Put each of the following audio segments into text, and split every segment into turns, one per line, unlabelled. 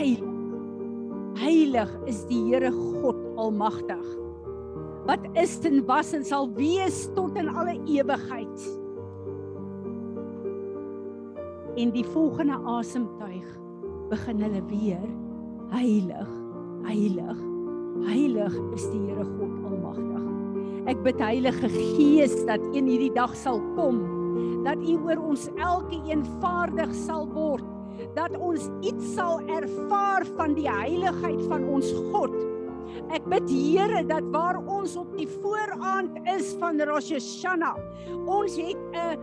heilig. Heilig is die Here God almagtig. Wat is en was en sal wees tot in alle ewigheid. En die volgende asemtuig begin hulle weer heilig, heilig, heilig is die Here God almagtig. Ek bid Heilige Gees dat een hierdie dag sal kom dat U oor ons elkeen vaardig sal word dat ons iets sal ervaar van die heiligheid van ons God. Ek bid Here dat waar ons op die vooraand is van Rosh Hashanah, ons het 'n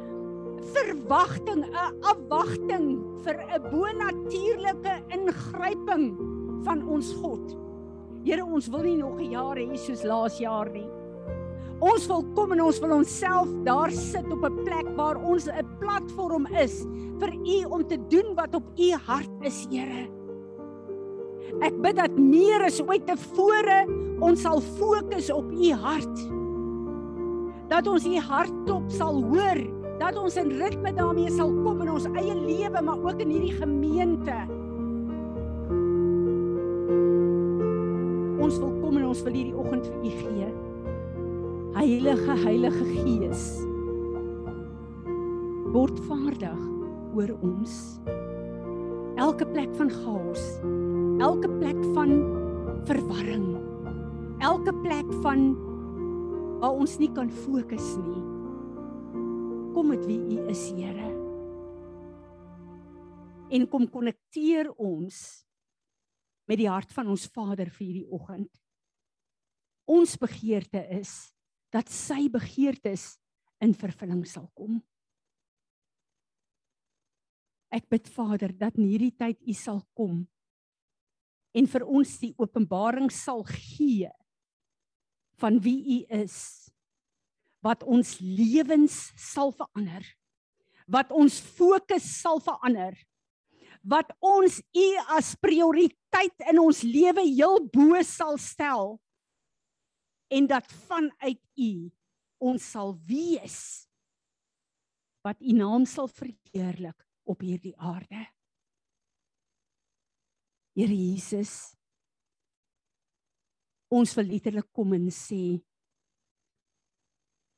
verwagting, 'n afwagting vir 'n bonatuurlike ingryping van ons God. Here, ons wil nie nog 'n jaar hê soos laas jaar nie. Ons wil kom en ons wil onsself daar sit op 'n plek waar ons 'n platform is vir U om te doen wat op U hart is, Here. Ek bid dat meer as ooit tevore ons sal fokus op U hart. Dat ons U hartklop sal hoor, dat ons in ritme daarmee sal kom in ons eie lewe, maar ook in hierdie gemeente. Ons wil kom en ons wil hierdie oggend vir U gee. Heilige Heilige Gees word vaardig oor ons. Elke plek van chaos, elke plek van verwarring, elke plek van waar ons nie kan fokus nie. Kom met wie U is, Here. En kom konnekteer ons met die hart van ons Vader vir hierdie oggend. Ons begeerte is dat sy begeertes in vervulling sal kom. Ek bid Vader dat in hierdie tyd U sal kom en vir ons die openbaring sal gee van wie U is wat ons lewens sal verander wat ons fokus sal verander wat ons U as prioriteit in ons lewe heel bo sal stel en dat vanuit U ons sal wees wat U naam sal verheerlik op hierdie aarde. Here Jesus, ons wil letterlik kom en sê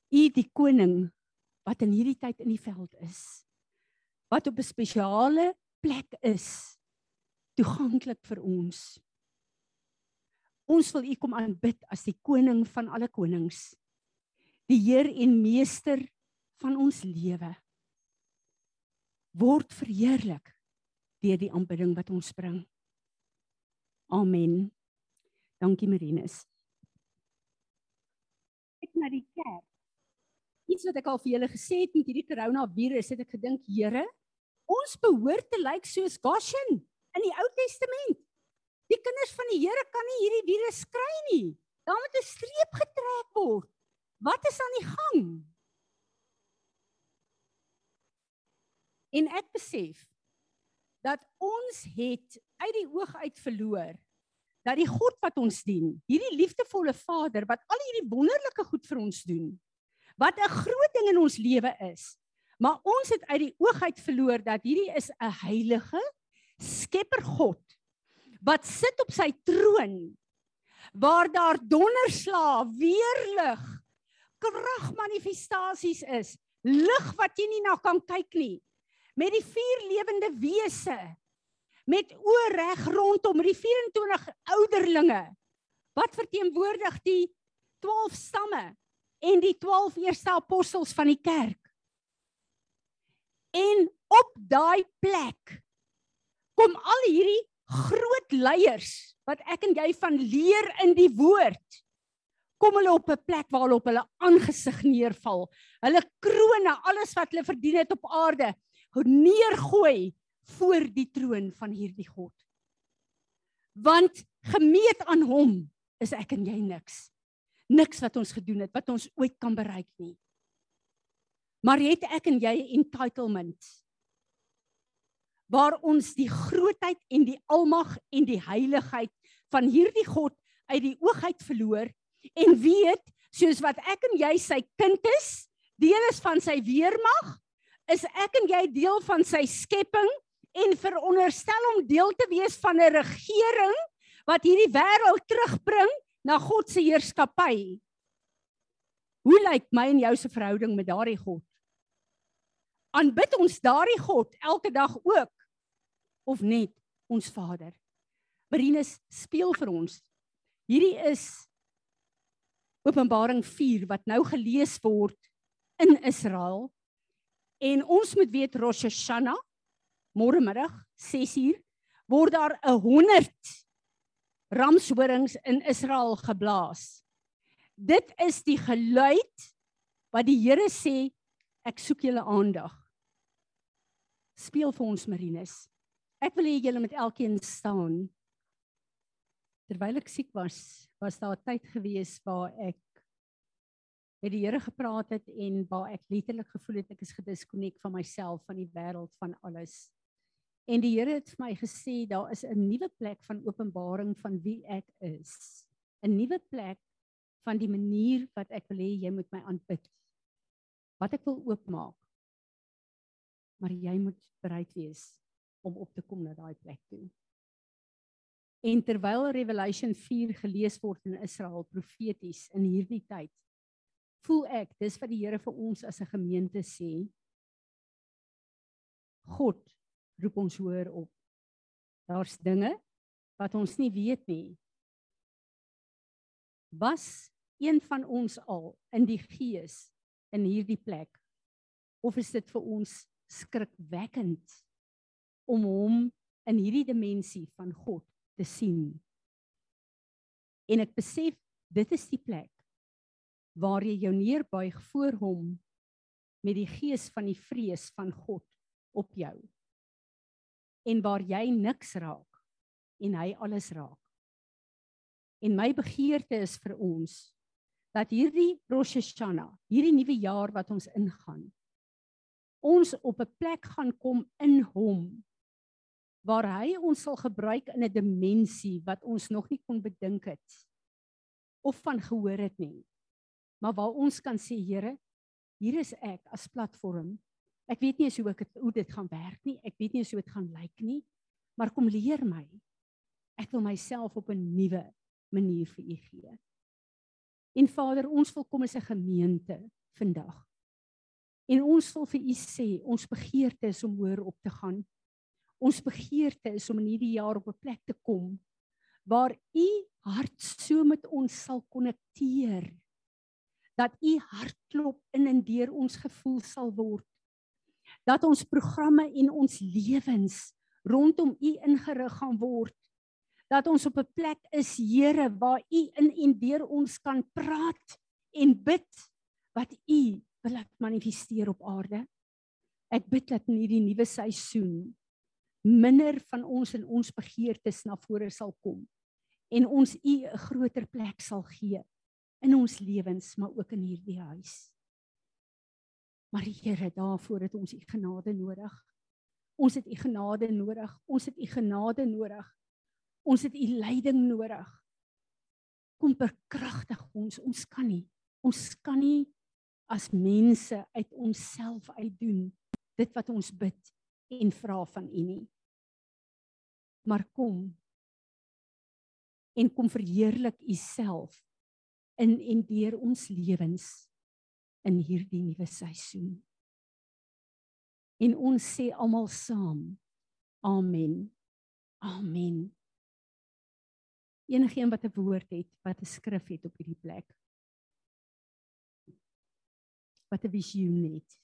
U die koning wat in hierdie tyd in die veld is, wat op 'n spesiale plek is toeganklik vir ons. Ons wil U kom aanbid as die koning van alle konings. Die Heer en meester van ons lewe. Word verheerlik deur die aanbidding wat ons bring. Amen. Dankie Marinus. Ek na die kerk. Iets wat ek al vir julle gesê het met hierdie koronavirus, het ek gedink, Here, ons behoort te lyk like soos Goshen in die Ou Testament. Die kinders van die Here kan nie hierdie virus kry nie. Daar moet 'n streep getrek word. Wat is aan die gang? En ek besef dat ons het uit die oog uit verloor dat die God wat ons dien, hierdie liefdevolle Vader wat al hierdie wonderlike goed vir ons doen, wat 'n groot ding in ons lewe is, maar ons het uit die oog uit verloor dat hierdie is 'n heilige skepper God wat sit op sy troon waar daar donderslae, weerlig, kragmanifestasies is, lig wat jy nie na kan kyk nie, met die vier lewende wese met oë reg rondom die 24 ouderlinge wat verteenwoordig die 12 stamme en die 12 eerste apostels van die kerk. En op daai plek kom al hierdie groot leiers wat ek en jy van leer in die woord kom hulle op 'n plek waar hulle op hulle aangesig neerval. Hulle krone, alles wat hulle verdien het op aarde, neergooi voor die troon van hierdie God. Want gemeet aan hom is ek en jy niks. Niks wat ons gedoen het wat ons ooit kan bereik nie. Maar het ek en jy entitlement waar ons die grootheid en die almag en die heiligheid van hierdie God uit die oog uit verloor en weet soos wat ek en jy sy kind is, deel is van sy weermag, is ek en jy deel van sy skepping en veronderstel om deel te wees van 'n regering wat hierdie wêreld terugbring na God se heerskappy. Hoe lyk my en jou se verhouding met daardie God? Aanbid ons daardie God elke dag ook of net ons Vader? Marinus speel vir ons. Hierdie is Openbaring 4 wat nou gelees word in Israel. En ons moet weet Rosh Hashanah môre middag 6uur word daar 'n 100 ramshorings in Israel geblaas. Dit is die geluid wat die Here sê ek soek julle aandag. Speel vir ons Marinus. Ek wil hê julle moet elkeen staan. Terwyl ek siek was, was daar 'n tyd gewees waar ek met die Here gepraat het en waar ek letterlik gevoel het ek is gediskonnek van myself, van die wêreld, van alles. En die Here het vir my gesê daar is 'n nuwe plek van openbaring van wie ek is. 'n Nuwe plek van die manier wat ek wil hê jy moet my aanbid. Wat ek wil oopmaak. Maar jy moet bereid wees om op te kom na daai plek toe. En terwyl Revelation 4 gelees word in Israel profeties in hierdie tyd, voel ek dis wat die Here vir ons as 'n gemeente sê. God roep ons hoor op. Daar's dinge wat ons nie weet nie. Was een van ons al in die gees in hierdie plek? Of is dit vir ons skrikwekkend om hom in hierdie dimensie van God te sien? En ek besef dit is die plek waar jy jou neerbuig voor hom met die gees van die vrees van God op jou en waar jy niks raak en hy alles raak. En my begeerte is vir ons dat hierdie Rosh Hashanah, hierdie nuwe jaar wat ons ingaan, ons op 'n plek gaan kom in hom waar hy ons sal gebruik in 'n dimensie wat ons nog nie kon bedink het of van gehoor het nie. Maar waar ons kan sê Here, hier is ek as platform Ek weet nie eens hoe ek het, hoe dit gaan werk nie. Ek weet nie eens hoe dit gaan lyk nie. Maar kom leer my. Ek wil myself op 'n nuwe manier vir u gee. En Vader, ons wil kom as 'n gemeente vandag. En ons wil vir u sê, ons begeerte is om hoër op te gaan. Ons begeerte is om in hierdie jaar op 'n plek te kom waar u hart so met ons sal konnekteer dat u hartklop in en deur ons gevoel sal word dat ons programme en ons lewens rondom U ingerig gaan word. Dat ons op 'n plek is, Here, waar U in en deur ons kan praat en bid wat U wil laat manifesteer op aarde. Ek bid dat in hierdie nuwe seisoen minder van ons en ons begeertes na vore sal kom en ons U 'n groter plek sal gee in ons lewens, maar ook in hierdie huis. Maar Here, daarvoor het ons u genade nodig. Ons het u genade nodig. Ons het u genade nodig. Ons het u leiding nodig. Kom bekragtig ons. Ons kan nie. Ons kan nie as mense uit onsself uitdoen dit wat ons bid en vra van u nie. Maar kom en kom verheerlik u self in en deur ons lewens in hierdie nuwe seisoen. En ons sê almal saam. Amen. Amen. Enigeen wat 'n woord het, wat 'n skrif het op hierdie plek. Wat 'n visioen het.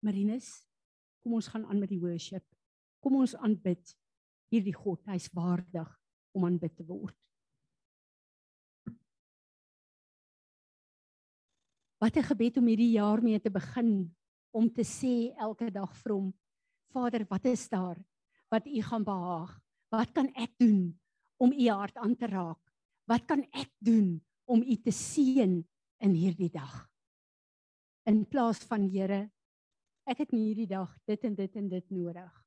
Marinus, kom ons gaan aan met die worship. Kom ons aanbid hierdie God, hy's waardig om aanbid te word. Wat 'n gebed om hierdie jaar mee te begin om te sê elke dag vir hom Vader, wat is daar wat U gaan behaag? Wat kan ek doen om U hart aan te raak? Wat kan ek doen om U te seën in hierdie dag? In plaas van Here, ek het in hierdie dag dit en dit en dit nodig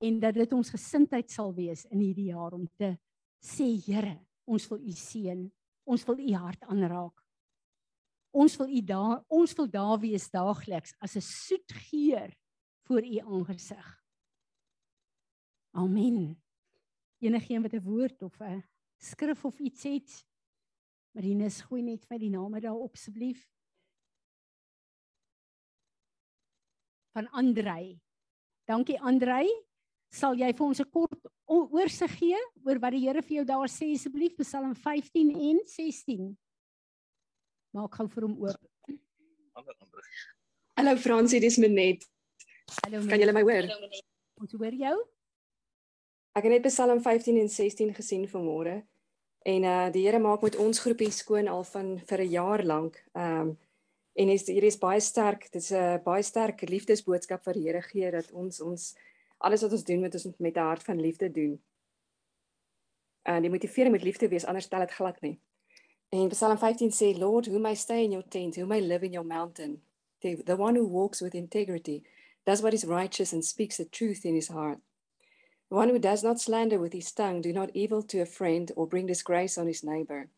en dat dit ons gesindheid sal wees in hierdie jaar om te sê Here, ons wil U seën. Ons wil U hart aanraak. Ons wil u daar ons wil daar wees daagliks as 'n soet geur voor u aangesig. Amen. Enigeen wat 'n woord of 'n skrif of iets het. Marinus, gooi net vir die name daar op asseblief. Van Andrei. Dankie Andrei. Sal jy vir ons 'n kort oorsig gee oor wat die Here vir jou daar sê asseblief Psalm 15 en 16? Maak gou vir hom oop.
Ander ander. Hallo Fransie, dis Menet.
Hallo.
Kan julle my hoor?
Ons hoor jou.
Ek het net Psalm 15 en 16 gesien vanmôre. En uh die Here maak met ons groepie skoon al van vir 'n jaar lank. Um en is hier is baie sterk. Dit is 'n baie sterk liefdesboodskap wat die Here gee dat ons ons alles wat ons doen moet ons met 'n hart van liefde doen. En die motivering moet liefde wees anders stel dit glad nie. En Psalm 15 sê Lord, who may stay in your tent, who may live in your mountain, the, the one who walks with integrity, does what is righteous and speaks the truth in his heart. The one who does not slander with his tongue, do not evil to a friend or bring disgrace on his neighbor.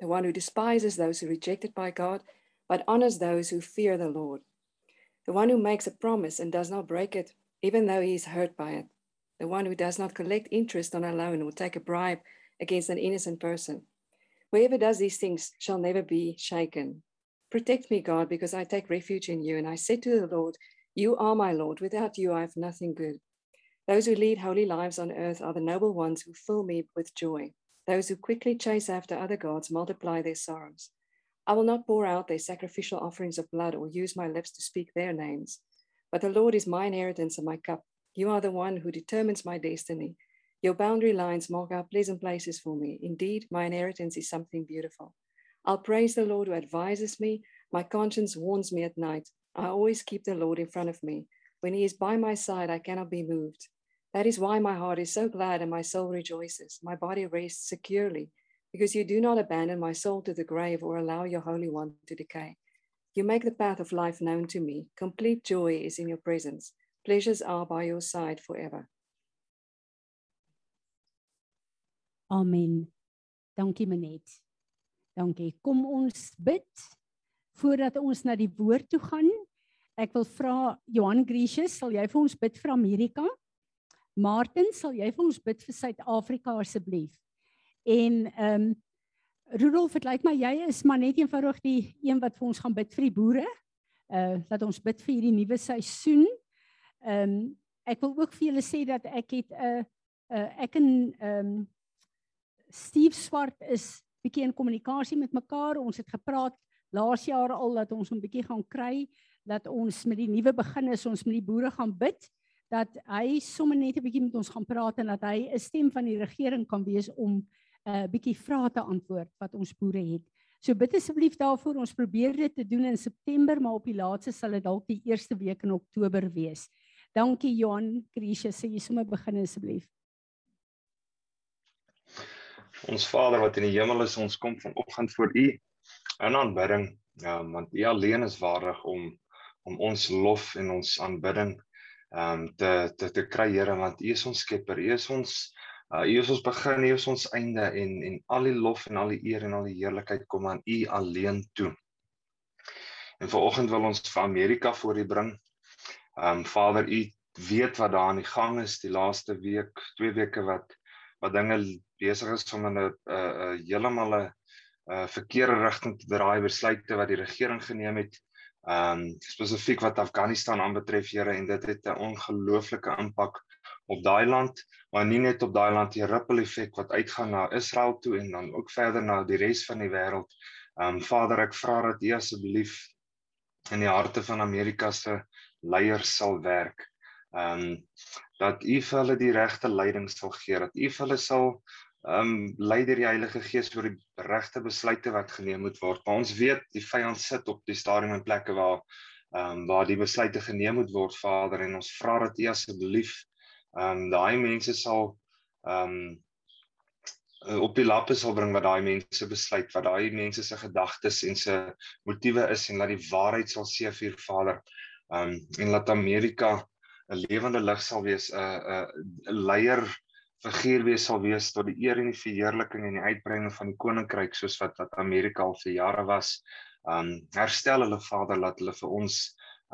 The one who despises those who rejected by God, but honors those who fear the Lord. The one who makes a promise and does not break it, even though he is hurt by it. The one who does not collect interest on a loan or take a bribe against an innocent person. Whoever does these things shall never be shaken. Protect me, God, because I take refuge in you. And I said to the Lord, You are my Lord. Without you, I have nothing good. Those who lead holy lives on earth are the noble ones who fill me with joy. Those who quickly chase after other gods multiply their sorrows. I will not pour out their sacrificial offerings of blood or use my lips to speak their names. But the Lord is my inheritance and my cup. You are the one who determines my destiny. Your boundary lines mark out pleasant places for me. Indeed, my inheritance is something beautiful. I'll praise the Lord who advises me. My conscience warns me at night. I always keep the Lord in front of me. When he is by my side, I cannot be moved. That is why my heart is so glad and my soul rejoices. My body rests securely, because you do not abandon my soul to the grave or allow your Holy One to decay. You make the path of life known to me. Complete joy is in your presence. Pleasures are by your side forever.
Amen. Dankie Manet. Dankie. Kom ons bid voordat ons na die woord toe gaan. Ek wil vra Johan Gracious, sal jy vir ons bid vir Amerika? Martin, sal jy vir ons bid vir Suid-Afrika asseblief? En ehm um, Rudolf, dit lyk my jy is maar net eenvoudig die een wat vir ons gaan bid vir die boere. Uh laat ons bid vir hierdie nuwe seisoen. Ehm um, ek wil ook vir julle sê dat ek het 'n uh, uh, ek en ehm um, Steve Swart is bietjie in kommunikasie met mekaar. Ons het gepraat laas jaar al dat ons 'n bietjie gaan kry dat ons met die nuwe begin is ons met die boere gaan bid dat hy sommer net 'n bietjie met ons gaan praat en dat hy 'n stem van die regering kan wees om 'n uh, bietjie vrae te antwoord wat ons boere het. So bid asseblief daarvoor. Ons probeer dit te doen in September, maar op die laaste sal dit dalk die eerste week in Oktober wees. Dankie Johan Krisha, sê jy sommer begin asseblief.
Ons Vader wat in die hemel is, ons kom vanoggend voor U in aanbidding, ja, want U alleen is waardig om om ons lof en ons aanbidding ehm um, te te te kry Here want U is ons skepper, U is ons uh, U is ons begin, U is ons einde en en al die lof en al die eer en al die heerlikheid kom aan U alleen toe. En vanoggend wil ons vir Amerika voor U bring. Ehm um, Vader, U weet wat daar aan die gang is die laaste week, twee weke wat wat dinge besig is om in 'n 'n heeltemal 'n verkeerde rigting te draai besluite wat die regering geneem het. Ehm um, spesifiek wat Afghanistan aanbetref, Here, en dit het 'n ongelooflike impak op daai land, maar nie net op daai land, die ripple effek wat uitgaan na Israel toe en dan ook verder na die res van die wêreld. Um, Vader, ek vra dat U asseblief in die harte van Amerika se leiers sal werk um, dat U vir hulle die regte leiding sal gee, dat U vir hulle sal um, lei deur die Heilige Gees oor die regte besluite wat geneem moet word. Maar ons weet die vyand sit op die stadium en plekke waar ehm um, waar die besluite geneem moet word, Vader, en ons vra dat U asseblief ehm um, daai mense sal ehm um, op die lappe sal bring wat daai mense besluit, wat daai mense se gedagtes en se motiewe is en dat die waarheid sal seëvier, Vader. Ehm um, en laat Amerika 'n lewende lig sal wees, 'n 'n leier figuur wees sal wees tot die eer en die verheerliking en die uitbreiding van die koninkryk soos wat wat Amerika al vir jare was. Um herstel hulle Vader laat hulle vir ons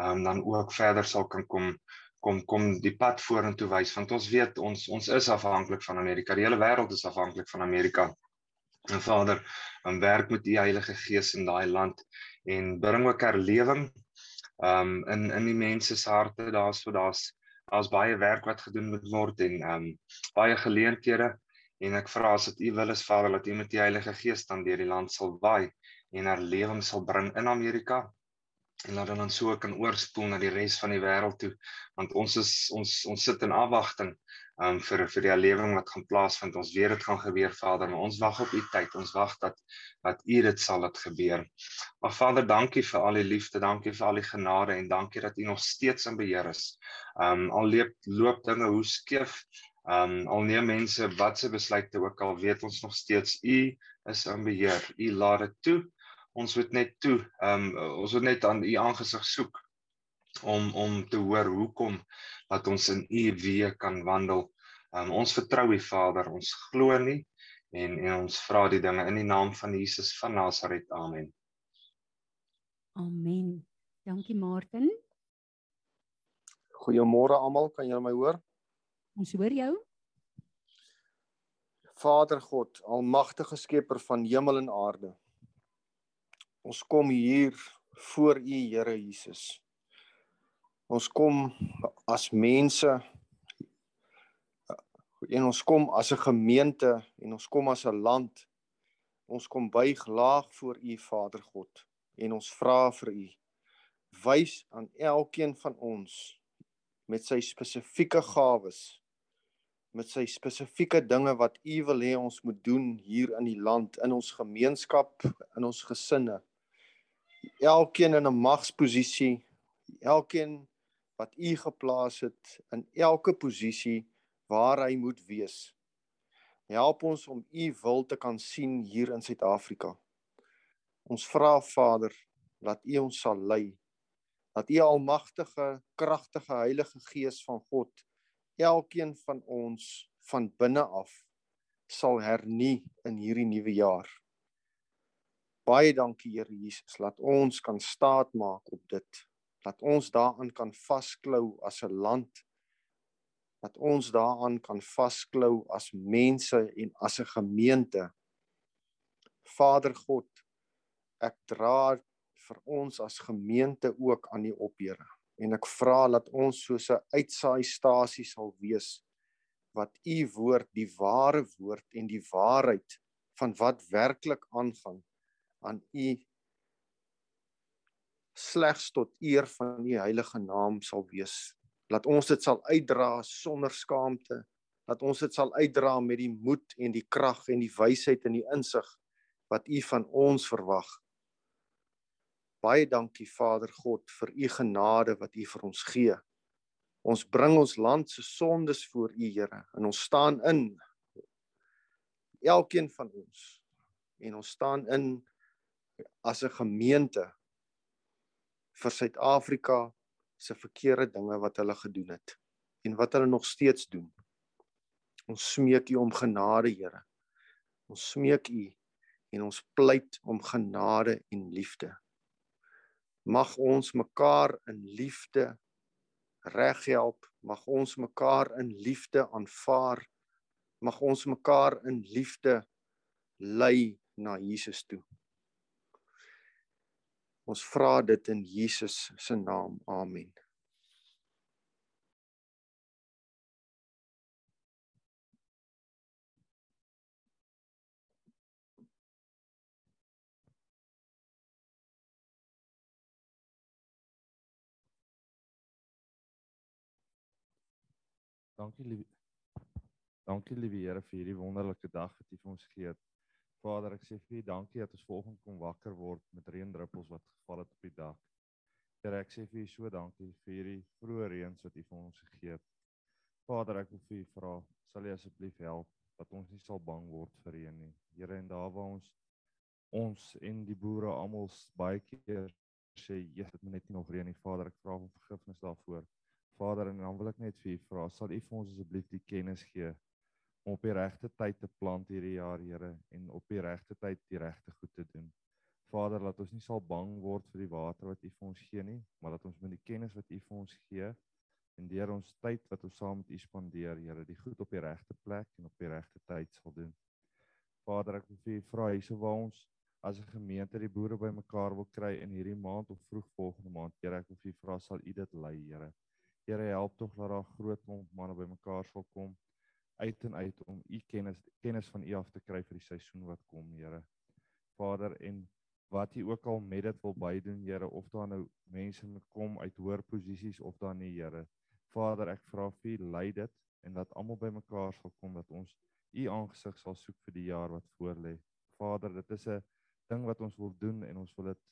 um dan ook verder sal kan kom kom kom die pad vorentoe wys want ons weet ons ons is afhanklik van Amerika. Die hele wêreld is afhanklik van Amerika. En Vader, dan werk met u Heilige Gees in daai land en bring ook herlewing um in in die mense se harte. Daar's so daar's daar's baie werk wat gedoen moet word en um baie geleenthede en ek vra as dit u wil is Vader dat u met die Heilige Gees dan deur die land sal waai en herlewing sal bring in Amerika en laat dan so kan oorspoel na die res van die wêreld toe want ons is ons ons sit in afwagting um vir vir die herlewing wat gaan plaasvind ons weet dit gaan gebeur Vader maar ons wag op u tyd ons wag dat dat u dit sal laat gebeur maar Vader dankie vir al die liefde dankie vir al die genade en dankie dat u nog steeds in beheer is um al loop loop dinge hoe skeef Um al neem mense watse besluite ook al weet ons nog steeds u is in beheer. U laat dit toe. Ons moet net toe. Um ons moet net aan u aangesig soek om om te hoor hoekom dat ons in u weë kan wandel. Um ons vertrou u Vader. Ons glo nie en en ons vra die dinge in die naam van Jesus van Nasaret. Amen.
Amen. Dankie Martin.
Goeiemôre almal, kan julle my hoor?
Ons hoor jou.
Vader God, almagtige skepper van hemel en aarde. Ons kom hier voor U, Here Jesus. Ons kom as mense en ons kom as 'n gemeente en ons kom as 'n land. Ons kom buig laag voor U, Vader God, en ons vra vir U wys aan elkeen van ons met sy spesifieke gawes met sy spesifieke dinge wat U wil hê ons moet doen hier in die land, in ons gemeenskap, in ons gesinne. Elkeen in 'n magsposisie, elkeen wat U geplaas het in elke posisie waar hy moet wees. Help ons om U wil te kan sien hier in Suid-Afrika. Ons vra Vader dat U ons sal lei. Dat U almagtige, kragtige Heilige Gees van God elkeen van ons van binne af sal hernie in hierdie nuwe jaar. Baie dankie Here Jesus, laat ons kan staat maak op dit. Laat ons daaraan kan vasklou as 'n land. Laat ons daaraan kan vasklou as mense en as 'n gemeente. Vader God, ek dra vir ons as gemeente ook aan U op, Here en ek vra dat ons soos 'n uitsaaistasie sal wees wat u woord die ware woord en die waarheid van wat werklik aangaan aan u slegs tot eer van u heilige naam sal wees. Laat ons dit sal uitdra sonder skaamte. Dat ons dit sal uitdra met die moed en die krag en die wysheid en die insig wat u van ons verwag Baie dankie Vader God vir u genade wat u vir ons gee. Ons bring ons land se sondes voor u Here en ons staan in elkeen van ons en ons staan in as 'n gemeente vir Suid-Afrika se verkeerde dinge wat hulle gedoen het en wat hulle nog steeds doen. Ons smeek u om genade, Here. Ons smeek u en ons pleit om genade en liefde mag ons mekaar in liefde reghelp. Mag ons mekaar in liefde aanvaar. Mag ons mekaar in liefde lei na Jesus toe. Ons vra dit in Jesus se naam. Amen
Dankie lief. Dankie liewe Here vir hierdie wonderlike dag wat U vir ons gee. Vader, ek sê vir U dankie dat ons vanoggend kon wakker word met reendruppels wat geval het op die dak. Here, ek sê vir U so dankie vir hierdie vroeë reëns wat U vir ons gegee het. Vader, ek wil vir U vra, sal U asseblief help dat ons nie sal bang word vir reën nie. Here, en daar waar ons ons en die boere almal baie keer sê, "Jesus, dit moet net nie nog reën nie." Vader, ek vra om vergifnis daarvoor. Vader, en dan wil ek net vir U vra, sal U vir ons asseblief die kennis gee om op die regte tyd te plant hierdie jaar, Here, en op die regte tyd die regte goed te doen. Vader, laat ons nie sal bang word vir die water wat U vir ons gee nie, maar dat ons met die kennis wat U vir ons gee en deur ons tyd wat ons saam met U spandeer, Here, die goed op die regte plek en op die regte tyd sal doen. Vader, ek wil vir U vra hierso waar ons as 'n gemeente die boere bymekaar wil kry in hierdie maand of vroeg volgende maand, Here, ek wil vir U vra sal U dit lei, Here. Here, help tog dat daar groot klomp manne bymekaar sal kom uit en uit om U kennis kennis van U af te kry vir die seisoen wat kom, Here. Vader en wat jy ook al met dit wil bydoen Here of daar nou mense moet kom uit hoër posisies of dan nie Here Vader ek vra vir lei dit en dat almal bymekaar sal kom dat ons u aangesig sal soek vir die jaar wat voorlê Vader dit is 'n ding wat ons wil doen en ons wil dit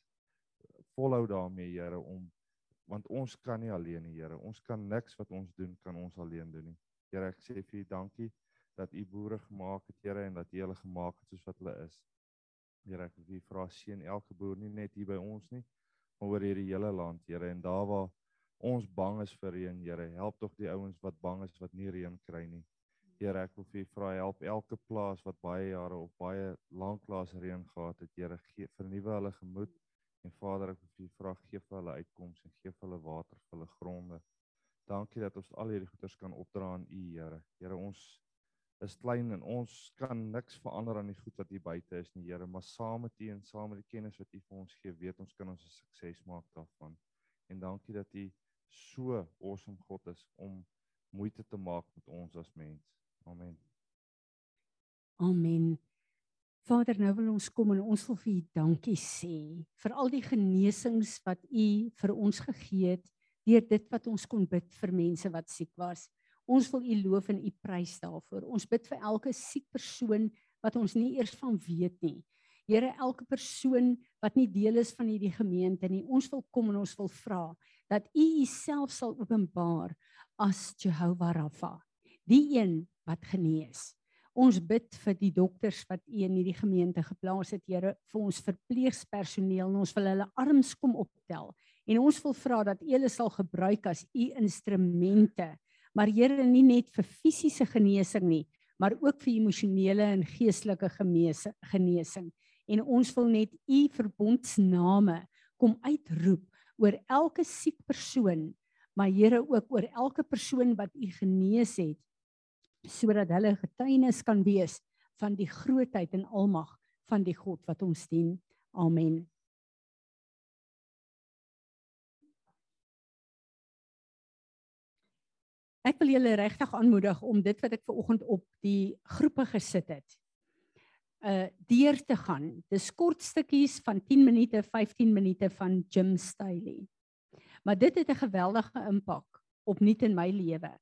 volhou daarmee Here om want ons kan nie alleen nie Here. Ons kan niks wat ons doen kan ons alleen doen nie. Here ek sê vir u dankie dat u boere gemaak het Here en dat u hulle gemaak het soos wat hulle is. Here ek wil vra seën elke boer nie net hier by ons nie, maar oor hierdie hele land, Here, en daar waar ons bang is vir reën, Here, help tog die ouens wat bang is wat nie reën kry nie. Here, ek wil vir vra help elke plaas wat baie jare of baie lank laas reën gehad het, Here, gee vernuwe hulle gemoed en Vader, ek wil vir vra gee vir hulle uitkomste en gee vir hulle water vir hulle gronde. Dankie dat ons al hierdie goeders kan opdra aan U, Here. Here, ons is klein en ons kan niks verander aan die goed wat hier buite is nie Here, maar saam met U en saam met die kennis wat U vir ons gee, weet ons kan ons 'n sukses maak daarvan. En dankie dat U so awesome God is om moeite te maak met ons as mens. Amen.
Amen. Vader, nou wil ons kom en ons wil vir U dankie sê vir al die genesings wat U vir ons gegee het deur dit wat ons kon bid vir mense wat siek was. Ons wil U loof en U prys daarvoor. Ons bid vir elke siek persoon wat ons nie eers van weet nie. Here, elke persoon wat nie deel is van hierdie gemeente nie, ons wil kom en ons wil vra dat U Uself sal openbaar as Jehovah Rapha, die een wat genees. Ons bid vir die dokters wat U in hierdie gemeente geplaas het, Here, vir ons verpleegspersoneel en ons wil hulle arms kom optel. En ons wil vra dat U hulle sal gebruik as U instrumente maar Here nie net vir fisiese genesing nie, maar ook vir emosionele en geestelike genesing. En ons wil net u verbondsname kom uitroep oor elke siek persoon, maar Here ook oor elke persoon wat u genees het sodat hulle getuienis kan wees van die grootheid en almag van die God wat ons dien. Amen. Ek wil julle regtig aanmoedig om dit wat ek ver oggend op die groepe gesit het uh deur te gaan. Dis kort stukkies van 10 minute, 15 minute van Jim Staley. Maar dit het 'n geweldige impak op nuut in my lewe.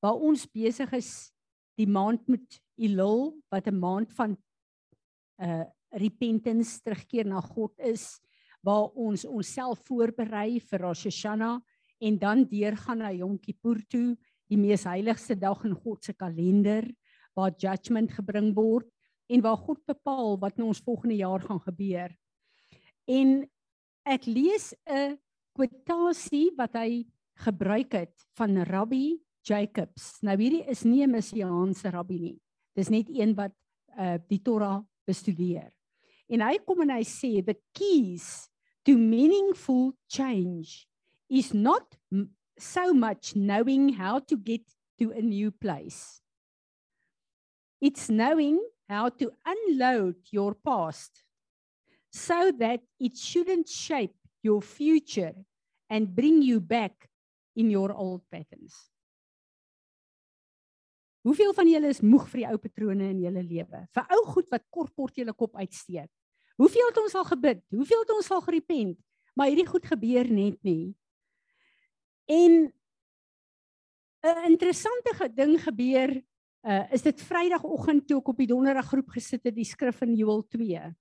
Waar ons besig is die maand met Elul wat 'n maand van uh repentance terugkeer na God is, waar ons onsself voorberei vir Rosh Hashanah en dan deurgaan na Yom Kippur toe die mees heiligste dag in God se kalender waar judgment gebring word en waar God bepaal wat in ons volgende jaar gaan gebeur. En ek lees 'n quotasie wat hy gebruik het van Rabbi Jacobs. Nou hierdie is nie 'n messiaanse rabbi nie. Dis net een wat uh die Torah bestudeer. En hy kom en hy sê the keys to meaningful change is not so much knowing how to get to a new place. It's knowing how to unload your past so that it shouldn't shape your future and bring you back in your old patterns. Hoeveel van julle is moeg vir die ou patrone in julle lewe? Vir ou goed wat kort kort julle kop uitsteek. Hoeveel het ons al gebid? Hoeveel het ons al gerepent? Maar hierdie goed gebeur net nie. En 'n interessante ding gebeur, uh, is dit Vrydagoggend toe ek op die Donderdag groep gesit het, die skrif in Joël 2.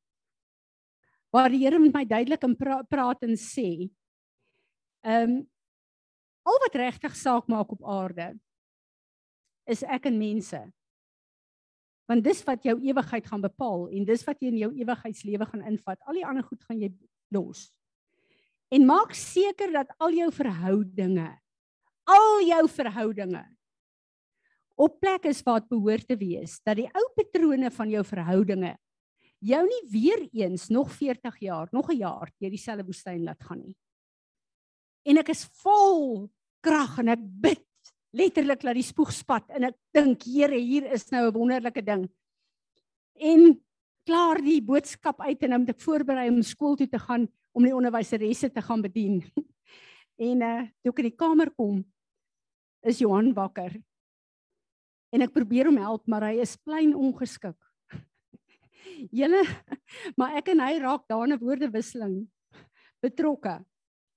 Waar die Here met my duidelik in pra praat en sê, ehm um, al wat regtig saak maak op aarde is ek en mense. Want dis wat jou ewigheid gaan bepaal en dis wat jy in jou ewigheidslewe gaan invat. Al die ander goed gaan jy los. En maak seker dat al jou verhoudinge, al jou verhoudinge op plek is waar dit behoort te wees, dat die ou patrone van jou verhoudinge jou nie weer eens nog 40 jaar, nog 'n jaar deur dieselfde woestyn laat gaan nie. En ek is vol krag en ek bid letterlik dat die spoeg spat en ek dink Here, hier is nou 'n wonderlike ding. En klaar die boodskap uit en nou moet ek voorberei om skool toe te gaan om die onderwyseresse te gaan bedien. en uh toe ek in die kamer kom, is Johan wakker. En ek probeer hom help, maar hy is klein ongeskik. Julle, maar ek en hy raak daar 'n woordewisseling betrokke.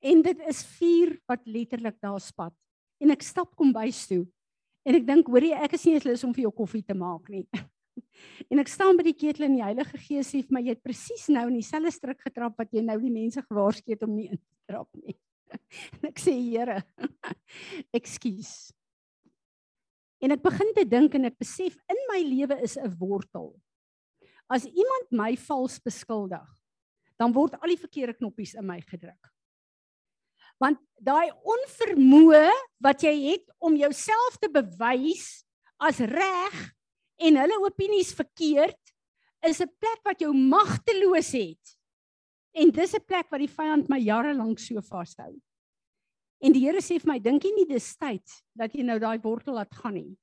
En dit is vuur wat letterlik daar spat. En ek stap kom bys toe. En ek dink, hoorie, ek is nie eens lus om vir jou koffie te maak nie. en ek staan by die ketel en die Heilige Gees sê my jy het presies nou in dieselfde struik getrap wat jy nou die mense gewaarsku het om nie in te trap nie. en ek sê Here, ekskuus. En ek begin te dink en ek besef in my lewe is 'n wortel. As iemand my vals beskuldig, dan word al die verkeerde knoppies in my gedruk. Want daai onvermoë wat jy het om jouself te bewys as reg en hulle opinies verkeerd is 'n plek wat jou magteloos het. En dis 'n plek wat die vyand my jare lank so vashou. En die Here sê vir my, dink jy nie dis tyd dat jy nou daai wortel laat gaan nie?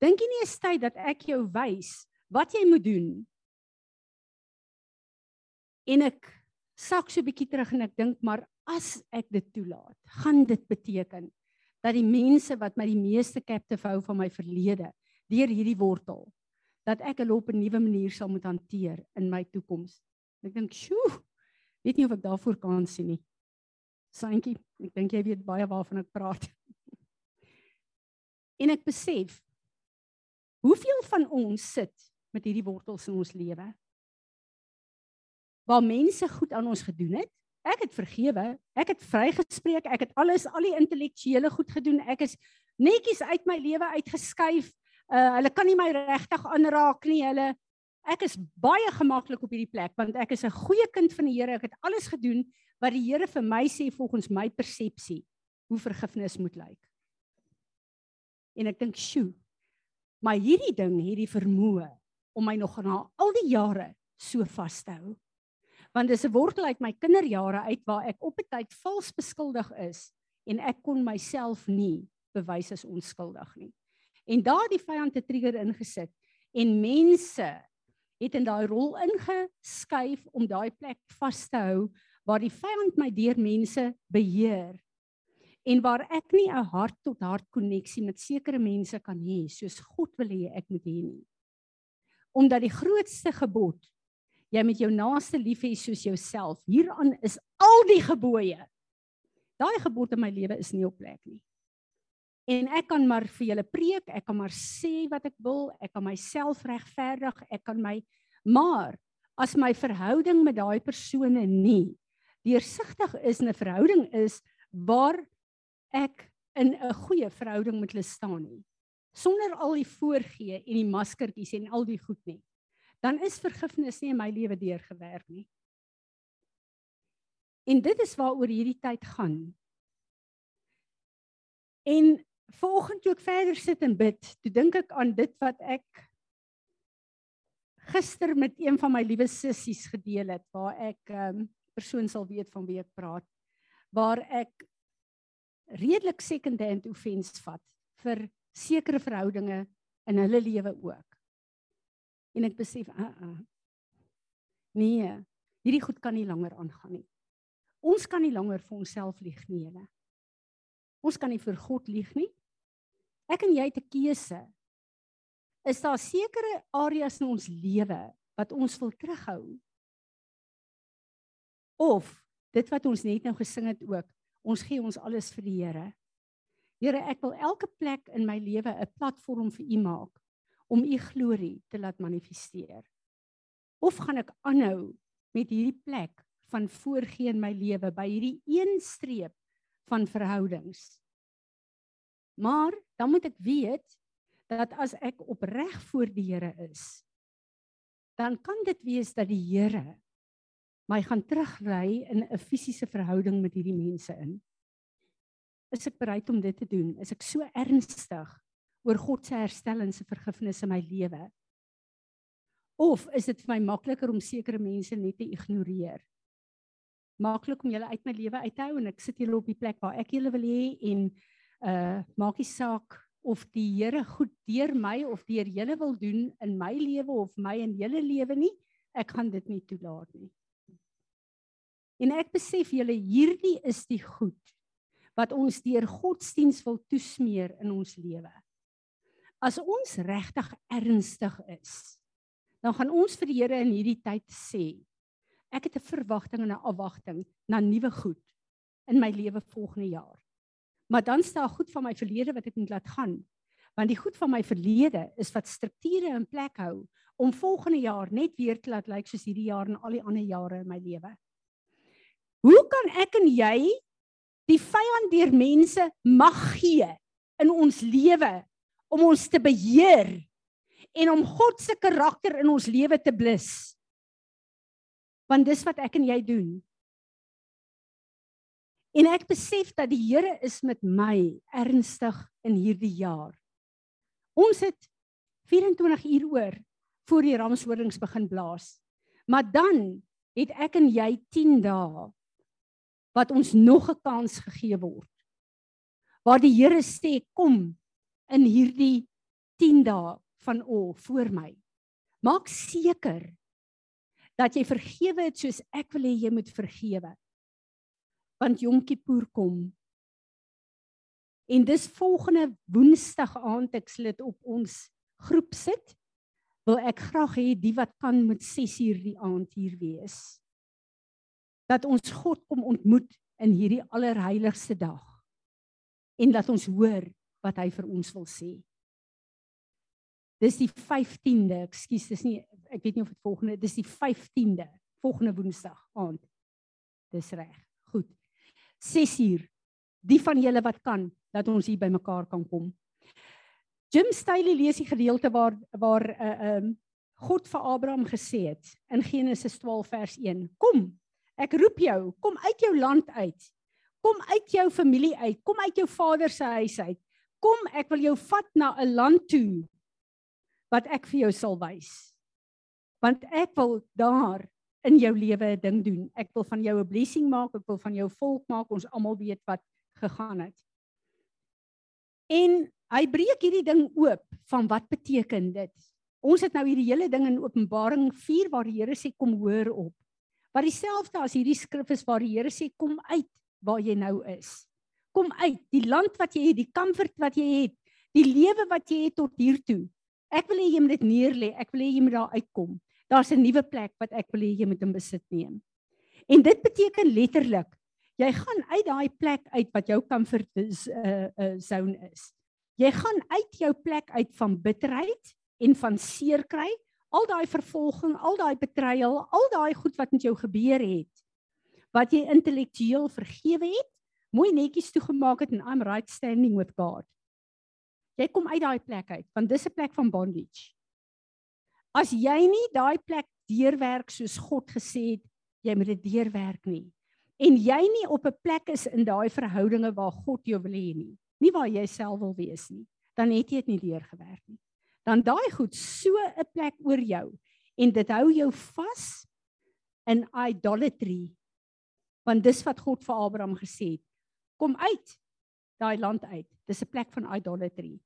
Dink jy nie is tyd dat ek jou wys wat jy moet doen? En ek sak so 'n bietjie terug en ek dink maar as ek dit toelaat, gaan dit beteken dat die mense wat my die meeste captive hou van my verlede deur hierdie wortel dat ek hulle op 'n nuwe manier sal moet hanteer in my toekoms. Ek dink, "Sjoe, weet nie of ek daarvoor kan sien nie." Santjie, ek dink jy weet baie waarvan ek praat. en ek besef hoeveel van ons sit met hierdie wortels in ons lewe? Waar mense goed aan ons gedoen het, ek het vergewe, ek het vrygespreek, ek het alles al die intellektuele goed gedoen, ek is netjies uit my lewe uitgeskuif. Uh hulle kan nie my regtig aanraak nie. Hulle ek is baie gemaklik op hierdie plek want ek is 'n goeie kind van die Here. Ek het alles gedoen wat die Here vir my sê volgens my persepsie hoe vergifnis moet lyk. En ek dink, "Sjoe. Maar hierdie ding, hierdie vermoë om my nog na al die jare so vas te hou. Want dis 'n wortel uit my kinderjare uit waar ek op 'n tyd vals beskuldig is en ek kon myself nie bewys as onskuldig nie. En daardie vyand het trigger ingesit en mense het in daai rol ingeskuif om daai plek vas te hou waar die vyand my deur mense beheer en waar ek nie 'n hart tot hart koneksie met sekere mense kan hê soos God wil hê ek moet hê nie. Omdat die grootste gebod jy met jou naaste lief hê soos jouself. Hieraan is al die gebooie. Daai gebod in my lewe is nie op plek nie. En ek kan maar vir julle preek, ek kan maar sê wat ek wil, ek kan myself regverdig, ek kan my maar as my verhouding met daai persone nie deursigtig is 'n verhouding is waar ek in 'n goeie verhouding met hulle staan nie sonder al die voorgee en die maskertjies en al die goed nie dan is vergifnis nie in my lewe deurgewerk nie en dit is waaroor hierdie tyd gaan en vanoggend toe ek verder sit en bid toe dink ek aan dit wat ek gister met een van my liewe sissies gedeel het waar ek um, persoon sal weet van wie ek praat waar ek redelik second-hand offense vat vir sekere verhoudinge in hulle lewe ook. En ek besef, uh uh. Nee, hierdie goed kan nie langer aangaan nie. Ons kan nie langer vir onsself lieg nie, julle. Ons kan nie vir God lieg nie. Ek en jy het 'n keuse. Is daar sekere areas in ons lewe wat ons wil terughou of dit wat ons net nou gesing het ook ons gee ons alles vir die Here Here ek wil elke plek in my lewe 'n platform vir u maak om u glorie te laat manifesteer of gaan ek aanhou met hierdie plek van voorgee in my lewe by hierdie een streep van verhoudings maar dan moet ek weet dat as ek opreg voor die Here is dan kan dit wees dat die Here my gaan terugry in 'n fisiese verhouding met hierdie mense in. Is ek bereid om dit te doen? Is ek so ernstig oor God se herstel en se vergifnis in my lewe? Of is dit vir my makliker om sekere mense net te ignoreer? Maklik om julle uit my lewe uit te hou en ek sit julle op die plek waar ek julle wil hê en uh maak nie saak of die Here goed deur my of deur julle wil doen in my lewe of my en julle lewe nie. Ek gaan dit nie toelaat nie. En ek besef julle hierdie is die goed wat ons deur godsdiens wil toesmeer in ons lewe. As ons regtig ernstig is, dan gaan ons vir die Here in hierdie tyd sê, ek het 'n verwagting en 'n afwagting na nuwe goed in my lewe volgende jaar. Maar dan staan goed van my verlede wat ek moet laat gaan. Want die goed van my verlede is wat strukture in plek hou om volgende jaar net weer te laat lyk soos hierdie jaar en al die ander jare in my lewe. Hoe kan ek en jy die vyand deur mense mag gee in ons lewe om ons te beheer en om God se karakter in ons lewe te blus. Want dis wat ek en jy doen. En ek besef dat die Here is met my ernstig in hierdie jaar. Ons het 24 uur oor voor die ramshorings begin blaas. Maar dan het ek en jy 10 dae wat ons nog 'n kans gegee word. Waar die Here sê kom in hierdie 10 dae van o voor my. Maak seker dat jy vergewe het soos ek wil hê jy moet vergewe. Want Yom Kippur kom. En dis volgende Woensdag aand ek sal dit op ons groep sit. Wil ek graag hê die wat kan met 6 uur die aand hier wees dat ons God kom ontmoet in hierdie allerheiligste dag en dat ons hoor wat hy vir ons wil sê. Dis die 15de, ekskuus, dis nie ek weet nie of dit volgende, dis die 15de, volgende Woensdag aand. Dis reg. Goed. 6 uur. Die van julle wat kan dat ons hier bymekaar kan kom. Jim Staley lees die gedeelte waar waar 'n uh, eh, um, God vir Abraham gesê het in Genesis 12 vers 1. Kom, Ek roep jou, kom uit jou land uit. Kom uit jou familie uit, kom uit jou vader se huis uit. Kom, ek wil jou vat na 'n land toe wat ek vir jou sal wys. Want ek wil daar in jou lewe 'n ding doen. Ek wil van jou 'n blessing maak, ek wil van jou volk maak. Ons almal weet wat gegaan het. En hy breek hierdie ding oop van wat beteken dit? Ons het nou hierdie hele ding in Openbaring 4 waar die Here sê kom hoor op. Wat dieselfde as hierdie skrif is waar die Here sê kom uit waar jy nou is. Kom uit die land wat jy het, die comfort wat jy het, die lewe wat jy het tot hier toe. Ek wil hê jy moet dit neerlê. Ek wil hê jy moet daar uitkom. Daar's 'n nuwe plek wat ek wil hê jy moet in besit neem. En dit beteken letterlik jy gaan uit daai plek uit wat jou comfort is uh, uh, zone is. Jy gaan uit jou plek uit van bitterheid en van seer kry al daai vervolging, al daai betrayal, al daai goed wat met jou gebeur het, wat jy intellektueel vergewe het, mooi netjies toegemaak het en I'm right standing with God. Jy kom uit daai plek uit, want dis 'n plek van bondage. As jy nie daai plek deurwerk soos God gesê het, jy moet dit deurwerk nie. En jy nie op 'n plek is in daai verhoudinge waar God jou wil hê nie, nie waar jy self wil wees nie, dan het jy dit nie deurgewerk nie dan daai goed so 'n plek oor jou en dit hou jou vas in idolatry. Want dis wat God vir Abraham gesê het. Kom uit daai land uit. Dis 'n plek van idolatry.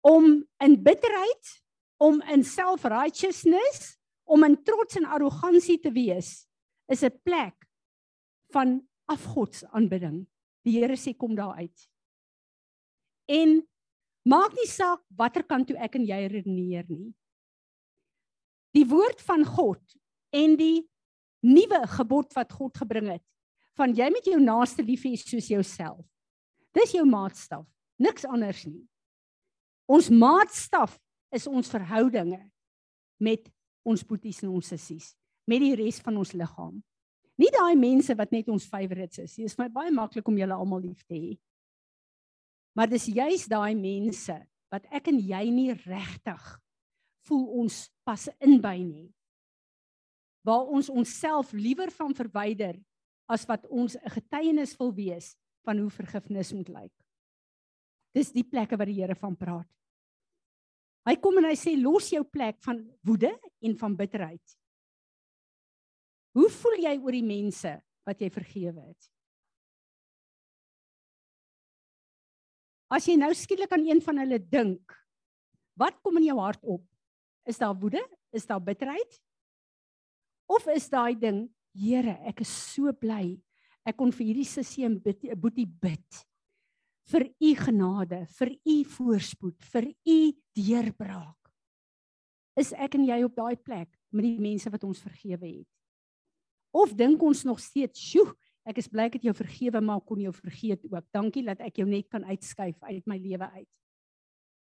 Om in bitterheid, om in self-righteousness, om in trots en arrogansie te wees, is 'n plek van afgodsaanbidding. Die Here sê kom daar uit. En Maak nie saak watter kant toe ek en jy redeneer nie. Die woord van God en die nuwe gebod wat God gebring het van jy met jou naaste lief hê soos jouself. Dis jou maatstaf, niks anders nie. Ons maatstaf is ons verhoudinge met ons boeties en ons sissies, met die res van ons liggaam. Nie daai mense wat net ons favorites is. Dit is my baie maklik om julle almal lief te hê. Maar dis juis daai mense wat ek en jy nie regtig voel ons pas in by nie. Waar ons onsself liewer van verwyder as wat ons 'n getuienis wil wees van hoe vergifnis moet lyk. Dis die plekke waar die Here van praat. Hy kom en hy sê los jou plek van woede en van bitterheid. Hoe voel jy oor die mense wat jy vergewe het? As jy nou skielik aan een van hulle dink, wat kom in jou hart op? Is daar woede? Is daar bitterheid? Of is daai ding, Here, ek is so bly ek kon vir hierdie sussie en boetie bid vir u genade, vir u voorspoed, vir u deurbraak. Is ek en jy op daai plek met die mense wat ons vergewe het? Of dink ons nog steeds, "Sjoe, ek is bly ek het jou vergewe, maar kon jou vergeet ook. Dankie dat ek jou net kan uitskuif uit my lewe uit."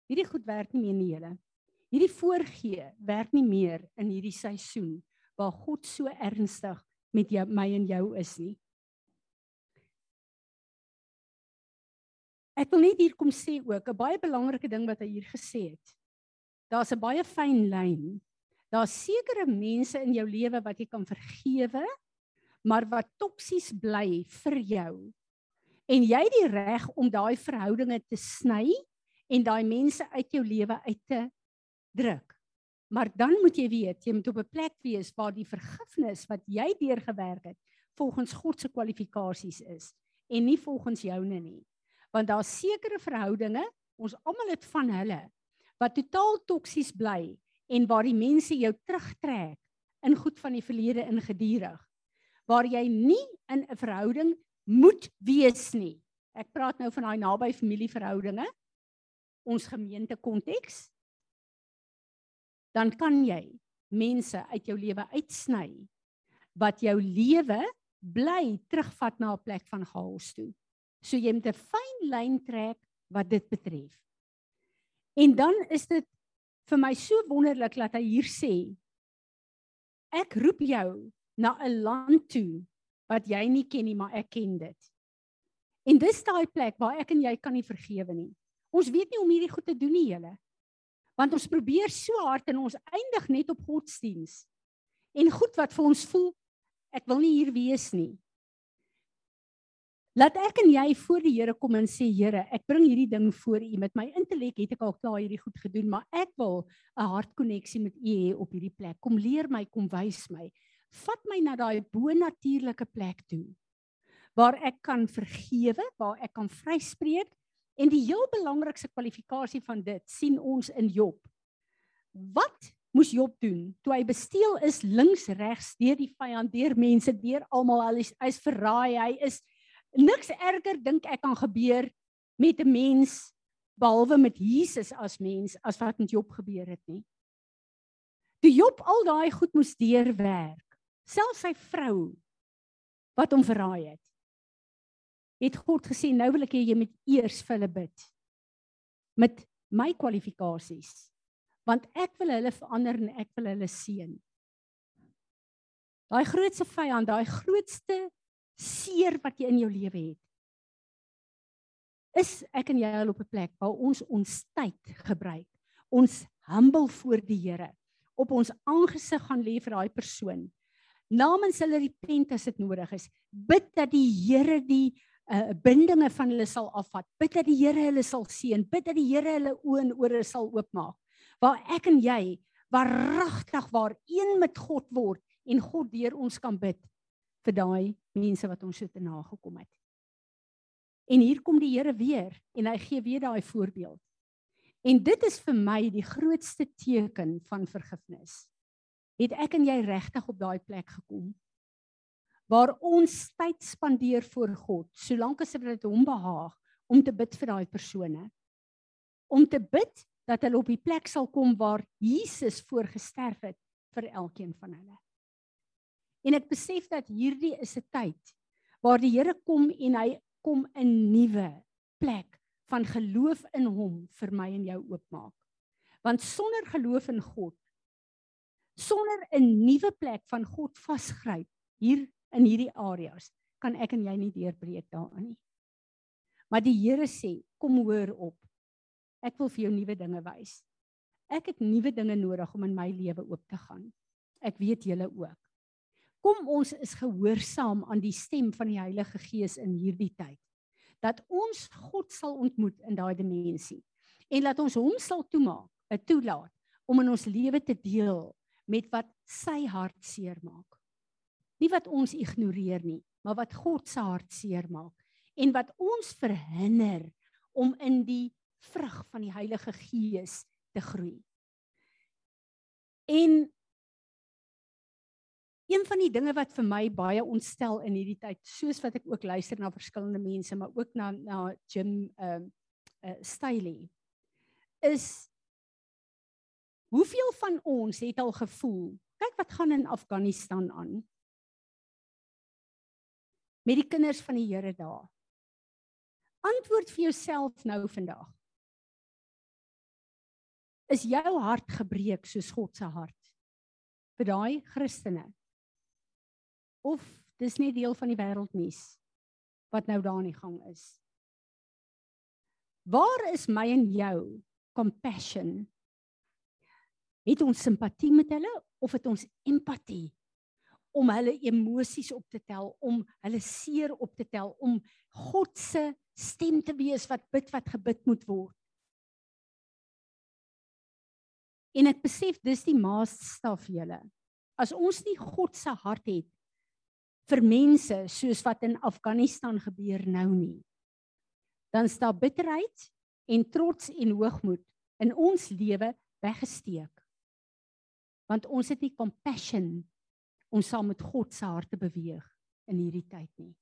Hierdie goed werk nie meer nie, julle. Hierdie voorgee werk nie meer in hierdie seisoen waar God so ernstig met jou my en jou is nie. Ek wil net hier kom sê ook 'n baie belangrike ding wat hy hier gesê het. Daar's 'n baie fyn lyn Daar's sekere mense in jou lewe wat jy kan vergewe, maar wat toksies bly vir jou. En jy het die reg om daai verhoudinge te sny en daai mense uit jou lewe uit te druk. Maar dan moet jy weet, jy moet op 'n plek wees waar die vergifnis wat jy deurgewerk het, volgens God se kwalifikasies is en nie volgens joune nie. Want daar's sekere verhoudinge, ons almal het van hulle wat totaal toksies bly en waar die mense jou terugtrek in goed van die verlede in gedurig waar jy nie in 'n verhouding moet wees nie. Ek praat nou van daai naby familieverhoudinge. Ons gemeente konteks. Dan kan jy mense uit jou lewe uitsny wat jou lewe bly terugvat na 'n plek van chaos toe. So jy moet 'n fyn lyn trek wat dit betref. En dan is dit vir my so wonderlik dat hy hier sê ek roep jou na 'n land toe wat jy nie ken nie maar ek ken dit. En dis daai plek waar ek en jy kan nie vergewe nie. Ons weet nie hoe om hierdie goed te doen nie, julle. Want ons probeer so hard en ons eindig net op godsdiens. En goed wat vir ons voel ek wil nie hier wees nie. Laat ek en jy voor die Here kom en sê Here, ek bring hierdie ding voor U. Met my intellek het ek al klaar hierdie goed gedoen, maar ek wil 'n hartkonneksie met U hê op hierdie plek. Kom leer my, kom wys my. Vat my na daai bo-natuurlike plek toe waar ek kan vergewe, waar ek kan vryspreek en die heel belangrikste kwalifikasie van dit sien ons in Job. Wat moes Job doen toe hy besteel is links regs deur die vyand, deur mense, deur almal, hy is, hy is verraai, hy is niks erger dink ek kan gebeur met 'n mens behalwe met Jesus as mens as wat met Job gebeur het nie. Toe Job al daai goed moes deurwerk, selfs sy vrou wat hom verraai het, het God gesê nou wil ek hê jy moet eers vir hulle bid met my kwalifikasies want ek wil hulle verander en ek wil hulle seën. Daai grootste vyand, daai grootste seer wat jy in jou lewe het. Is ek en jy al op 'n plek waar ons ons tyd gebruik, ons humble voor die Here, op ons aangesig gaan lê vir daai persoon. Namens hulle repent as dit nodig is. Bid dat die Here die uh, bindinge van hulle sal afvat. Bid dat die Here hulle sal seën. Bid dat die Here hulle oë en ore sal oopmaak. Waar ek en jy waaragtig waar een met God word en God deur ons kan bid vir daai mense wat ons so te nagekom het. En hier kom die Here weer en hy gee weer daai voorbeeld. En dit is vir my die grootste teken van vergifnis. Het ek en jy regtig op daai plek gekom waar ons tyd spandeer voor God, solank as dit hom behaag om te bid vir daai persone. Om te bid dat hulle op die plek sal kom waar Jesus voorgesterf het vir elkeen van hulle. En ek besef dat hierdie is 'n tyd waar die Here kom en hy kom 'n nuwe plek van geloof in hom vir my en jou oopmaak. Want sonder geloof in God, sonder 'n nuwe plek van God vasgryp hier in hierdie areas, kan ek en jy nie deurbreek daarin nie. Maar die Here sê, kom hoor op. Ek wil vir jou nuwe dinge wys. Ek het nuwe dinge nodig om in my lewe oop te gaan. Ek weet julle ook. Kom ons is gehoorsaam aan die stem van die Heilige Gees in hierdie tyd. Dat ons God sal ontmoet in daai dimensie en laat ons hom sal toemaak uh, toelaat om in ons lewe te deel met wat sy hart seermaak. Nie wat ons ignoreer nie, maar wat God se hart seermaak en wat ons verhinder om in die vrug van die Heilige Gees te groei. En een van die dinge wat vir my baie ontstel in hierdie tyd, soos wat ek ook luister na verskillende mense, maar ook na na Jim ehm uh, uh, Staley, is hoeveel van ons het al gevoel, kyk wat gaan in Afghanistan aan met die kinders van die Here daar. Antwoord vir jouself nou vandag. Is jou hart gebreek soos God se hart vir daai Christene? Of dis net deel van die wêreldnuus wat nou daar in die gang is? Waar is my en jou compassion? Het ons simpatie met hulle of het ons empatie om hulle emosies op te tel, om hulle seer op te tel, om God se stem te wees wat bid wat gebid moet word. En ek besef dis die maatstaf julle. As ons nie God se hart het vir mense soos wat in Afghanistan gebeur nou nie, dan staan bitterheid en trots en hoogmoed in ons lewe weggesteek. Want ons het nie compassion om saam met God se hart te beweeg in hierdie tyd nie.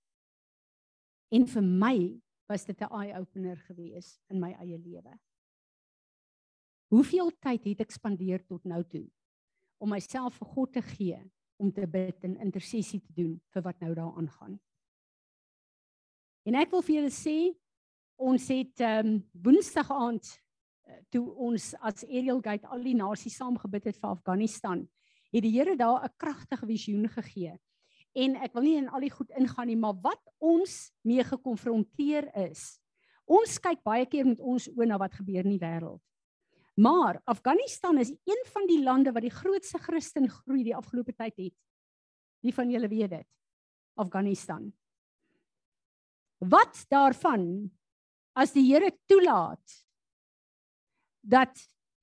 En vir my was dit 'n eye opener gewees in my eie lewe. Hoeveel tyd het ek spandeer tot nou toe om myself vir God te gee om te bid en intersessie te doen vir wat nou daar aangaan. En ek wil vir julle sê ons het ehm um, Woensdag aand eh, toe ons as Ariel Gate al die nasies saam gebid het vir Afghanistan het die Here daar 'n kragtige visioen gegee. En ek wil nie in al die goed ingaan nie, maar wat ons mee gekonfronteer is. Ons kyk baie keer met ons oë na wat gebeur in die wêreld. Maar Afghanistan is een van die lande wat die grootste Christen groei die afgelope tyd het. Wie van julle weet dit? Afghanistan. Wat daarvan as die Here toelaat dat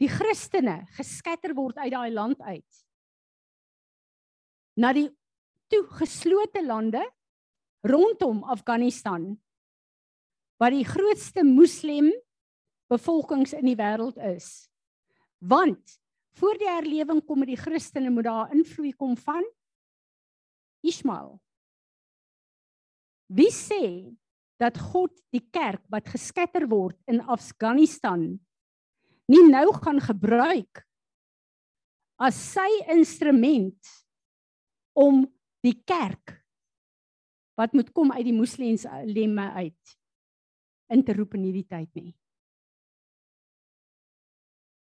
die Christene geskatter word uit daai land uit? Na die toegeslote lande rondom Afghanistan wat die grootste moslim bevolkings in die wêreld is. Want voor die herlewing kom die Christene moet daar invloei kom van Ismail. Wie sê dat God die kerk wat geskatter word in Afghanistan nie nou gaan gebruik as sy instrument om die kerk wat moet kom uit die moslems lemme uit in te roep in hierdie tyd nie.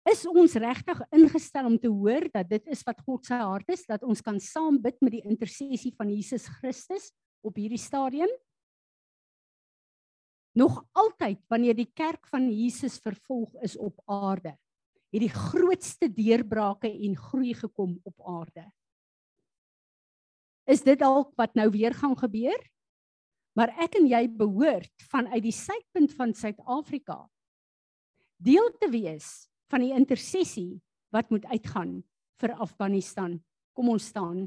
Is ons regtig ingestel om te hoor dat dit is wat God se hart is dat ons kan saam bid met die intersessie van Jesus Christus op hierdie stadium? Nog altyd wanneer die kerk van Jesus vervolg is op aarde, het die grootste deurbrake en groei gekom op aarde is dit dalk wat nou weer gaan gebeur? Maar ek en jy behoort vanuit die suidpunt van Suid-Afrika deel te wees van die intersessie wat moet uitgaan vir Afghanistan. Kom ons staan.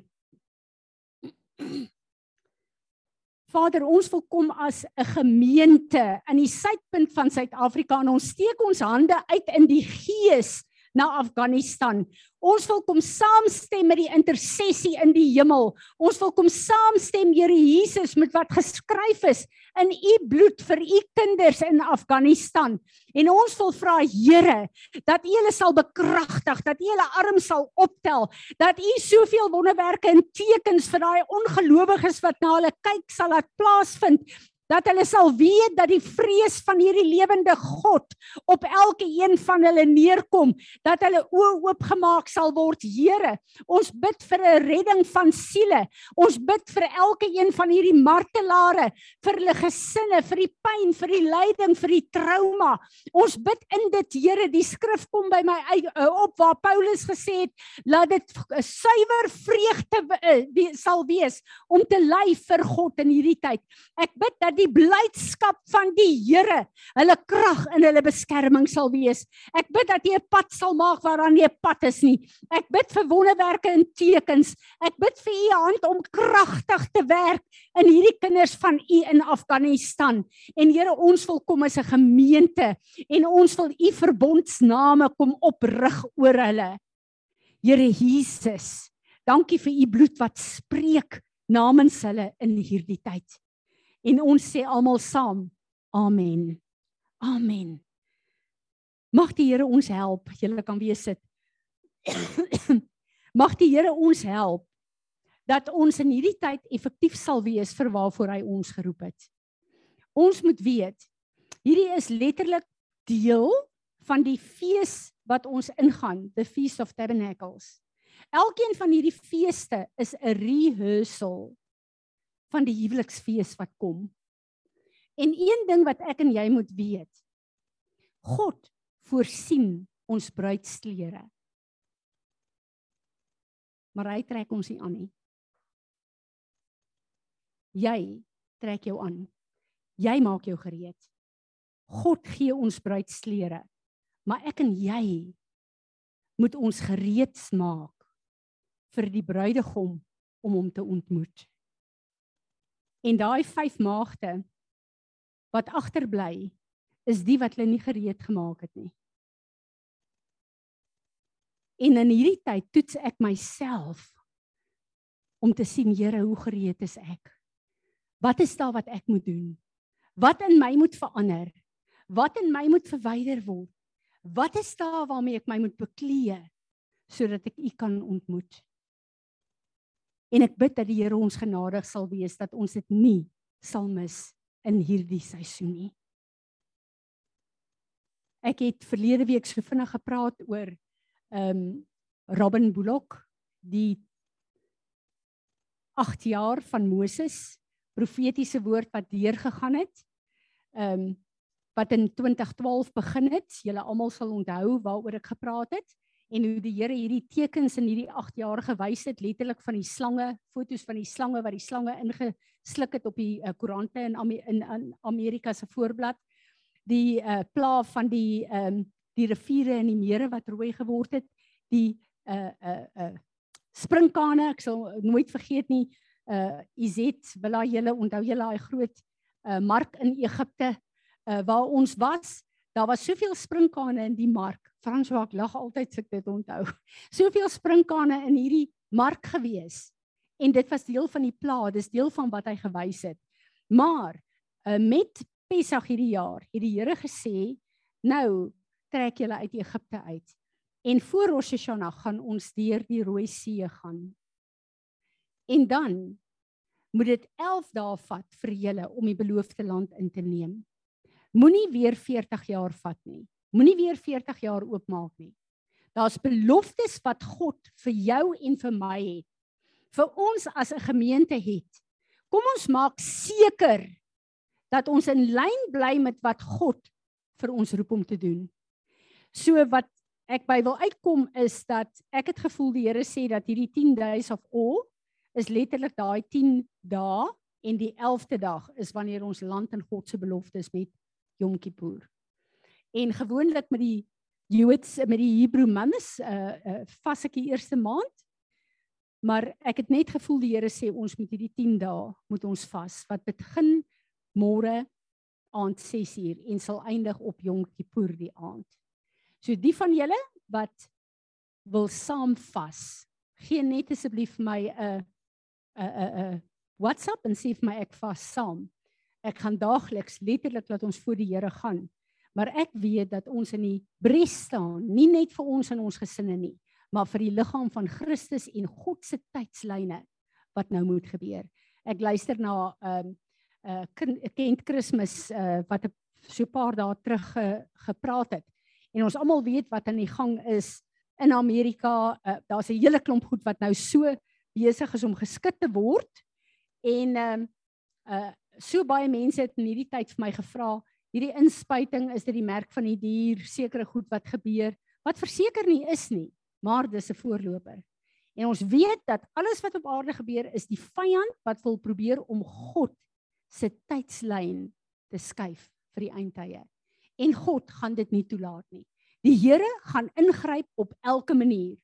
Vader, ons wil kom as 'n gemeente in die suidpunt van Suid-Afrika en ons steek ons hande uit in die gees na Afghanistan. Ons wil kom saamstem met die intersessie in die hemel. Ons wil kom saamstem Here Jesus met wat geskryf is in u bloed vir u kinders in Afghanistan. En ons wil vra Here dat u hulle sal bekragtig, dat u hulle arm sal optel, dat u soveel wonderwerke en tekens vir daai ongelowiges wat na hulle kyk sal laat plaasvind dat hulle sal weet dat die vrees van hierdie lewende God op elke een van hulle neerkom, dat hulle oë oopgemaak sal word. Here, ons bid vir 'n redding van siele. Ons bid vir elke een van hierdie martelare, vir hulle gesinne, vir die pyn, vir die lyding, vir die trauma. Ons bid in dit, Here, die skrif kom by my eh, op waar Paulus gesê het, laat dit 'n suiwer vreugde eh, sal wees om te ly vir God in hierdie tyd. Ek bid dat die blydskap van die Here hulle krag en hulle beskerming sal wees. Ek bid dat jy 'n pad sal maak waar daar nie 'n pad is nie. Ek bid vir wonderwerke en tekens. Ek bid vir u hand om kragtig te werk in hierdie kinders van u in Afghanistan. En Here, ons wil kom as 'n gemeente en ons wil u verbondsname kom oprig oor hulle. Here Jesus, dankie vir u bloed wat spreek namens hulle in hierdie tyd. En ons sê almal saam, amen. Amen. Mag die Here ons help. Julle kan weer sit. Mag die Here ons help dat ons in hierdie tyd effektief sal wees vir waarvoor hy ons geroep het. Ons moet weet, hierdie is letterlik deel van die fees wat ons ingaan, the Feast of Tabernacles. Elkeen van hierdie feeste is 'n rehearsal van die huweliksfees wat kom. En een ding wat ek en jy moet weet, God voorsien ons bruidsklere. Maar hy trek ons nie aan nie. Jy trek jou aan. Jy maak jou gereed. God gee ons bruidsklere. Maar ek en jy moet ons gereed maak vir die bruidegom om hom te ontmoet. En daai vyf maagde wat agterbly is die wat hulle nie gereed gemaak het nie. En in hierdie tyd toets ek myself om te sien Here hoe gereed is ek? Wat is daar wat ek moet doen? Wat in my moet verander? Wat in my moet verwyder word? Wat is daar waarmee ek my moet beklee sodat ek U kan ontmoet? En ek bid dat die Here ons genadig sal wees dat ons dit nie sal mis in hierdie seisoen nie. Ek het verlede week so vinnig gepraat oor ehm um, Robin Bullock, die 8 jaar van Moses, profetiese woord wat deur gegaan het. Ehm um, wat in 2012 begin het. Julle almal sal onthou waaroor ek gepraat het en hoe die Here hierdie tekens in hierdie 8 jaar gewys het letterlik van die slange, fotos van die slange wat die slange ingesluk het op die uh, koerante in, in in Amerika se voorblad. Die uh pla van die ehm um, die riviere en die mere wat rooi geword het, die uh uh uh sprinkane, ek sal nooit vergeet nie, uh Izet, wil julle onthou julle daai groot uh mark in Egipte uh waar ons was, daar was soveel sprinkane in die mark François ek lag altyd as ek dit onthou. Soveel sprinkane in hierdie mark gewees. En dit was deel van die pla, dis deel van wat hy gewys het. Maar uh, met Pessach hierdie jaar het die Here gesê, nou trek julle uit Egipte uit. En voor Rosh Hashanah gaan ons deur die Rooi See gaan. En dan moet dit 11 dae vat vir julle om die beloofde land in te neem. Moenie weer 40 jaar vat nie. Moenie weer 40 jaar oopmaak nie. Daar's beloftes wat God vir jou en vir my het. Vir ons as 'n gemeente het. Kom ons maak seker dat ons in lyn bly met wat God vir ons roep om te doen. So wat ek by wil uitkom is dat ek het gevoel die Here sê dat hierdie 10 days of all is letterlik daai 10 dae en die 11de dag is wanneer ons land in God se beloftes met Yom Kippur en gewoonlik met die Joods met die Hebreë mannes uh uh vas ek die eerste maand. Maar ek het net gevoel die Here sê ons moet hierdie 10 dae moet ons vas wat begin môre aand 6uur en sal eindig op Yom Kippur die aand. So die van julle wat wil saam vas, gee net asseblief my 'n 'n 'n 'n WhatsApp en sê vir my ek vas saam. Ek gaan daagliks letterlik laat ons voor die Here gaan maar ek weet dat ons in die bres staan, nie net vir ons en ons gesinne nie, maar vir die liggaam van Christus en God se tydslyne wat nou moet gebeur. Ek luister na 'n uh, uh Kent Kersfees uh wat 'n so 'n paar dae terug uh, gepraat het. En ons almal weet wat aan die gang is in Amerika. Uh, Daar's 'n hele klomp goed wat nou so besig is om geskit te word. En um uh so baie mense het in hierdie tyd vir my gevra, hierdie inspuiting is dit die merk van die dier, sekere goed wat gebeur, wat verseker nie is nie, maar dis 'n voorloper. En ons weet dat alles wat op aarde gebeur is die vyand wat wil probeer om God se tydslyn te skuif vir die eindtye. En God gaan dit nie toelaat nie. Die Here gaan ingryp op elke manier.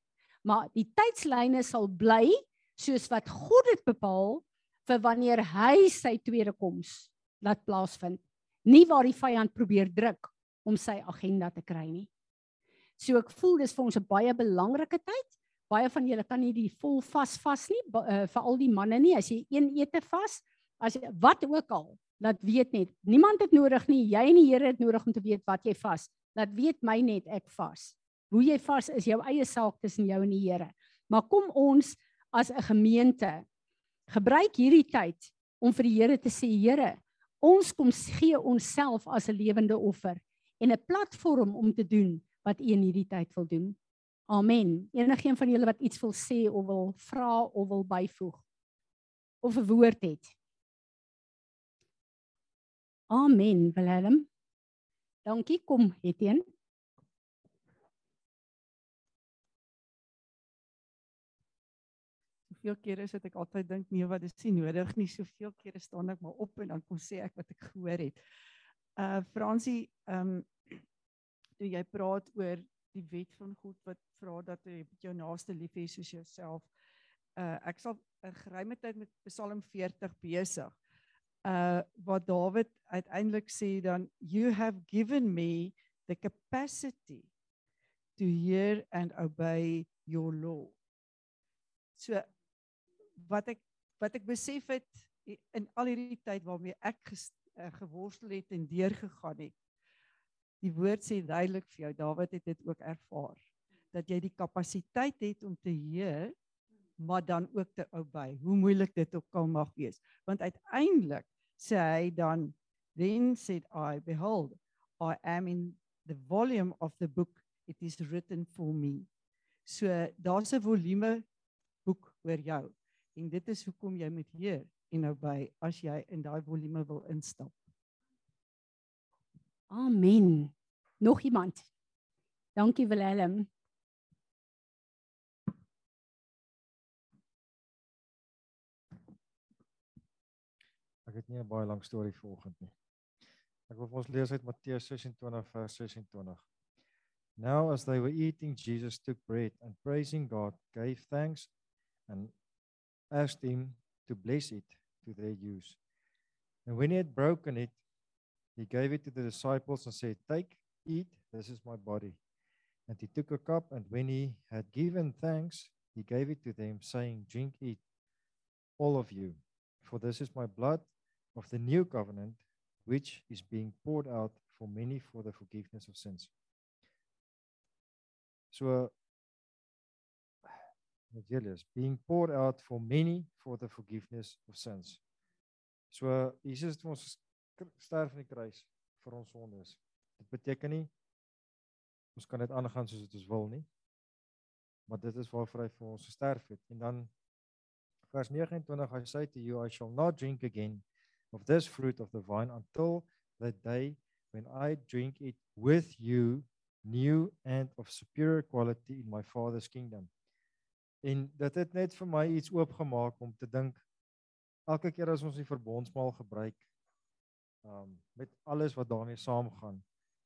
Maar die tydslyne sal bly soos wat God dit bepaal vir wanneer hy sy tweede koms laat plaasvind, nie waar die vyand probeer druk om sy agenda te kry nie. So ek voel dis vir ons 'n baie belangrike tyd. Baie van julle kan nie die vol vas vas nie, uh, eh, veral die manne nie. As jy een ete vas, as jy, wat ook al, laat weet net. Niemand het nodig nie. Jy en die Here het nodig om te weet wat jy vas. Laat weet my net ek vas. Hoe jy vas is jou eie saak tussen jou en die Here. Maar kom ons as 'n gemeente Gebruik hierdie tyd om vir die Here te sê, Here, ons kom gee onsself as 'n lewende offer en 'n platform om te doen wat U in hierdie tyd wil doen. Amen. Enigeen van julle wat iets wil sê of wil vra of wil byvoeg of 'n woord het. Amen, Willem. Dankie, kom Etienne.
hoeveel kere is dit ek altyd dink nee wat is nie nodig nie. Soveel kere staan ek maar op en dan kom sê ek wat ek gehoor het. Uh Fransie, ehm um, toe jy praat oor die wet van God wat vra dat jy jou naaste lief hê soos jouself. Uh ek sal 'n geruime tyd met Psalm 40 besig. Uh wat Dawid uiteindelik sê dan you have given me the capacity to hear and obey your law. So wat ek wat ek besef het in al hierdie tyd waarmee ek ges, uh, geworstel het en deurgegaan het. Die woord sê duidelik vir jou, Dawid het dit ook ervaar, dat jy die kapasiteit het om te heer, maar dan ook te obey. Hoe moeilik dit ook al mag wees, want uiteindelik sê hy dan then said I behold I am in the volume of the book it is written for me. So daar's 'n volume boek oor jou. En dit is hoekom jy moet heer en nou by as jy in daai volume wil instap.
Amen. Nog iemand? Dankie Willem.
Ek het nie 'n baie lang storie vanoggend nie. Ek wil vir ons lees uit Matteus 26 vers 26. Now as they were eating Jesus took bread and praising God gave thanks and asked him to bless it to their use. And when he had broken it, he gave it to the disciples and said, Take, eat, this is my body. And he took a cup, and when he had given thanks, he gave it to them, saying, Drink it, all of you, for this is my blood of the new covenant, which is being poured out for many for the forgiveness of sins. So uh, Evangelies being poured out for many for the forgiveness of sins. So Jesus het vir ons sterf aan die kruis vir ons sondes. Dit beteken nie ons kan dit aangaan soos dit ons wil nie. Maar dit is waarvoor hy vir ons gesterf het. En dan vers 29 hy sê to you I shall not drink again of this fruit of the vine until the day when I drink it with you new and of superior quality in my father's kingdom. En dit het net vir my iets oopgemaak om te dink elke keer as ons die verbondsmaal gebruik um met alles wat daarmee saamgaan,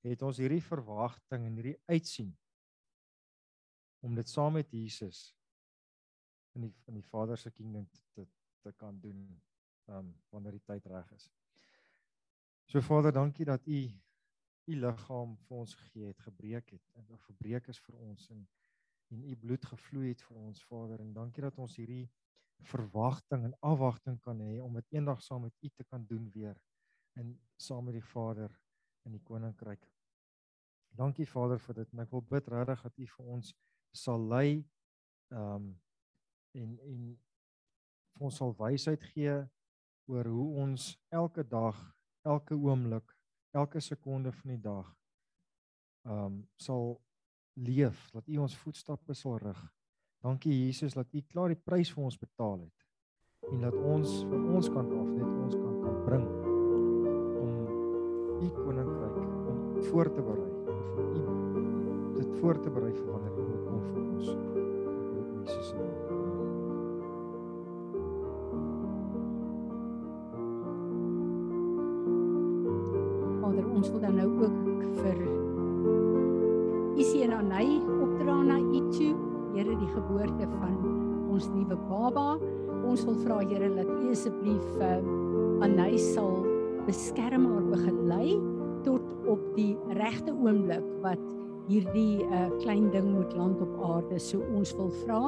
het ons hierdie verwagting en hierdie uitsien om dit saam met Jesus in die in die Vader se koninkryk te te kan doen um wanneer die tyd reg is. So Vader, dankie dat u u liggaam vir ons gegee het, gebreek het en verbreek is vir ons en en u bloed gevloei het vir ons Vader en dankie dat ons hierdie verwagting en afwagting kan hê om dit eendag saam met u te kan doen weer in saam met die Vader in die koninkryk. Dankie Vader vir dit en ek wil bid regtig dat u vir ons sal lei ehm um, en en vir ons sal wysheid gee oor hoe ons elke dag, elke oomblik, elke sekonde van die dag ehm um, sal leef, dat U ons voetstappe sal rig. Dankie Jesus dat U klaar die prys vir ons betaal het en dat ons van ons kant af net ons kan kan bring om U koninkryk om voor te berei vir U dit voor te berei vir wanneer U kom vir ons. In Jesus
se naam. Ons wil vra Here dat U asseblief uh, Anay sal beskerm haar begelei tot op die regte oomblik wat hierdie uh, klein ding moet land op aarde. So ons wil vra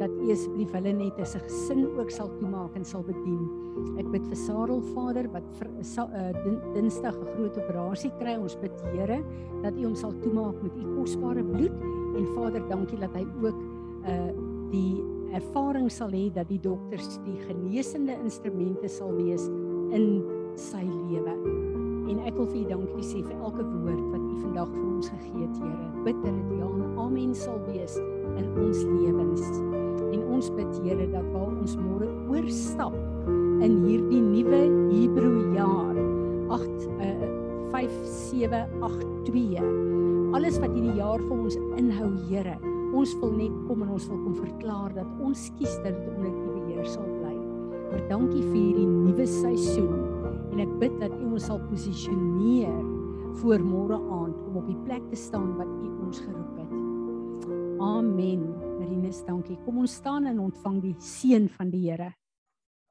dat U asseblief hulle net as 'n gesin ook sal toemaak en sal bedien. Ek bid vir Sarel Vader wat vir uh, Dinsdag 'n groot operasie kry. Ons bid Here dat U hom sal toemaak met U kosbare bloed en Vader, dankie dat hy ook uh die ervaring sal hê dat die dokters die genesende instrumente sal wees in sy lewe. En ek wil vir U dankie sê vir elke woord wat U vandag vir ons gegee het, Here. Bid dat dit ja en amen sal wees in ons lewens. En ons bid Here dat waar ons môre oorstap in hierdie nuwe Hebreë jaar 8 uh 5782 alles wat hierdie jaar vir ons inhou Here ons wil net kom en ons wil kom verklaar dat ons kies dat dit onder U beheer sal bly maar dankie vir hierdie nuwe seisoen en ek bid dat U ons sal posisioneer voor môre aand om op die plek te staan wat U ons geroep het Amen. Marinus, dankie. Kom ons staan en ontvang die seën van die Here.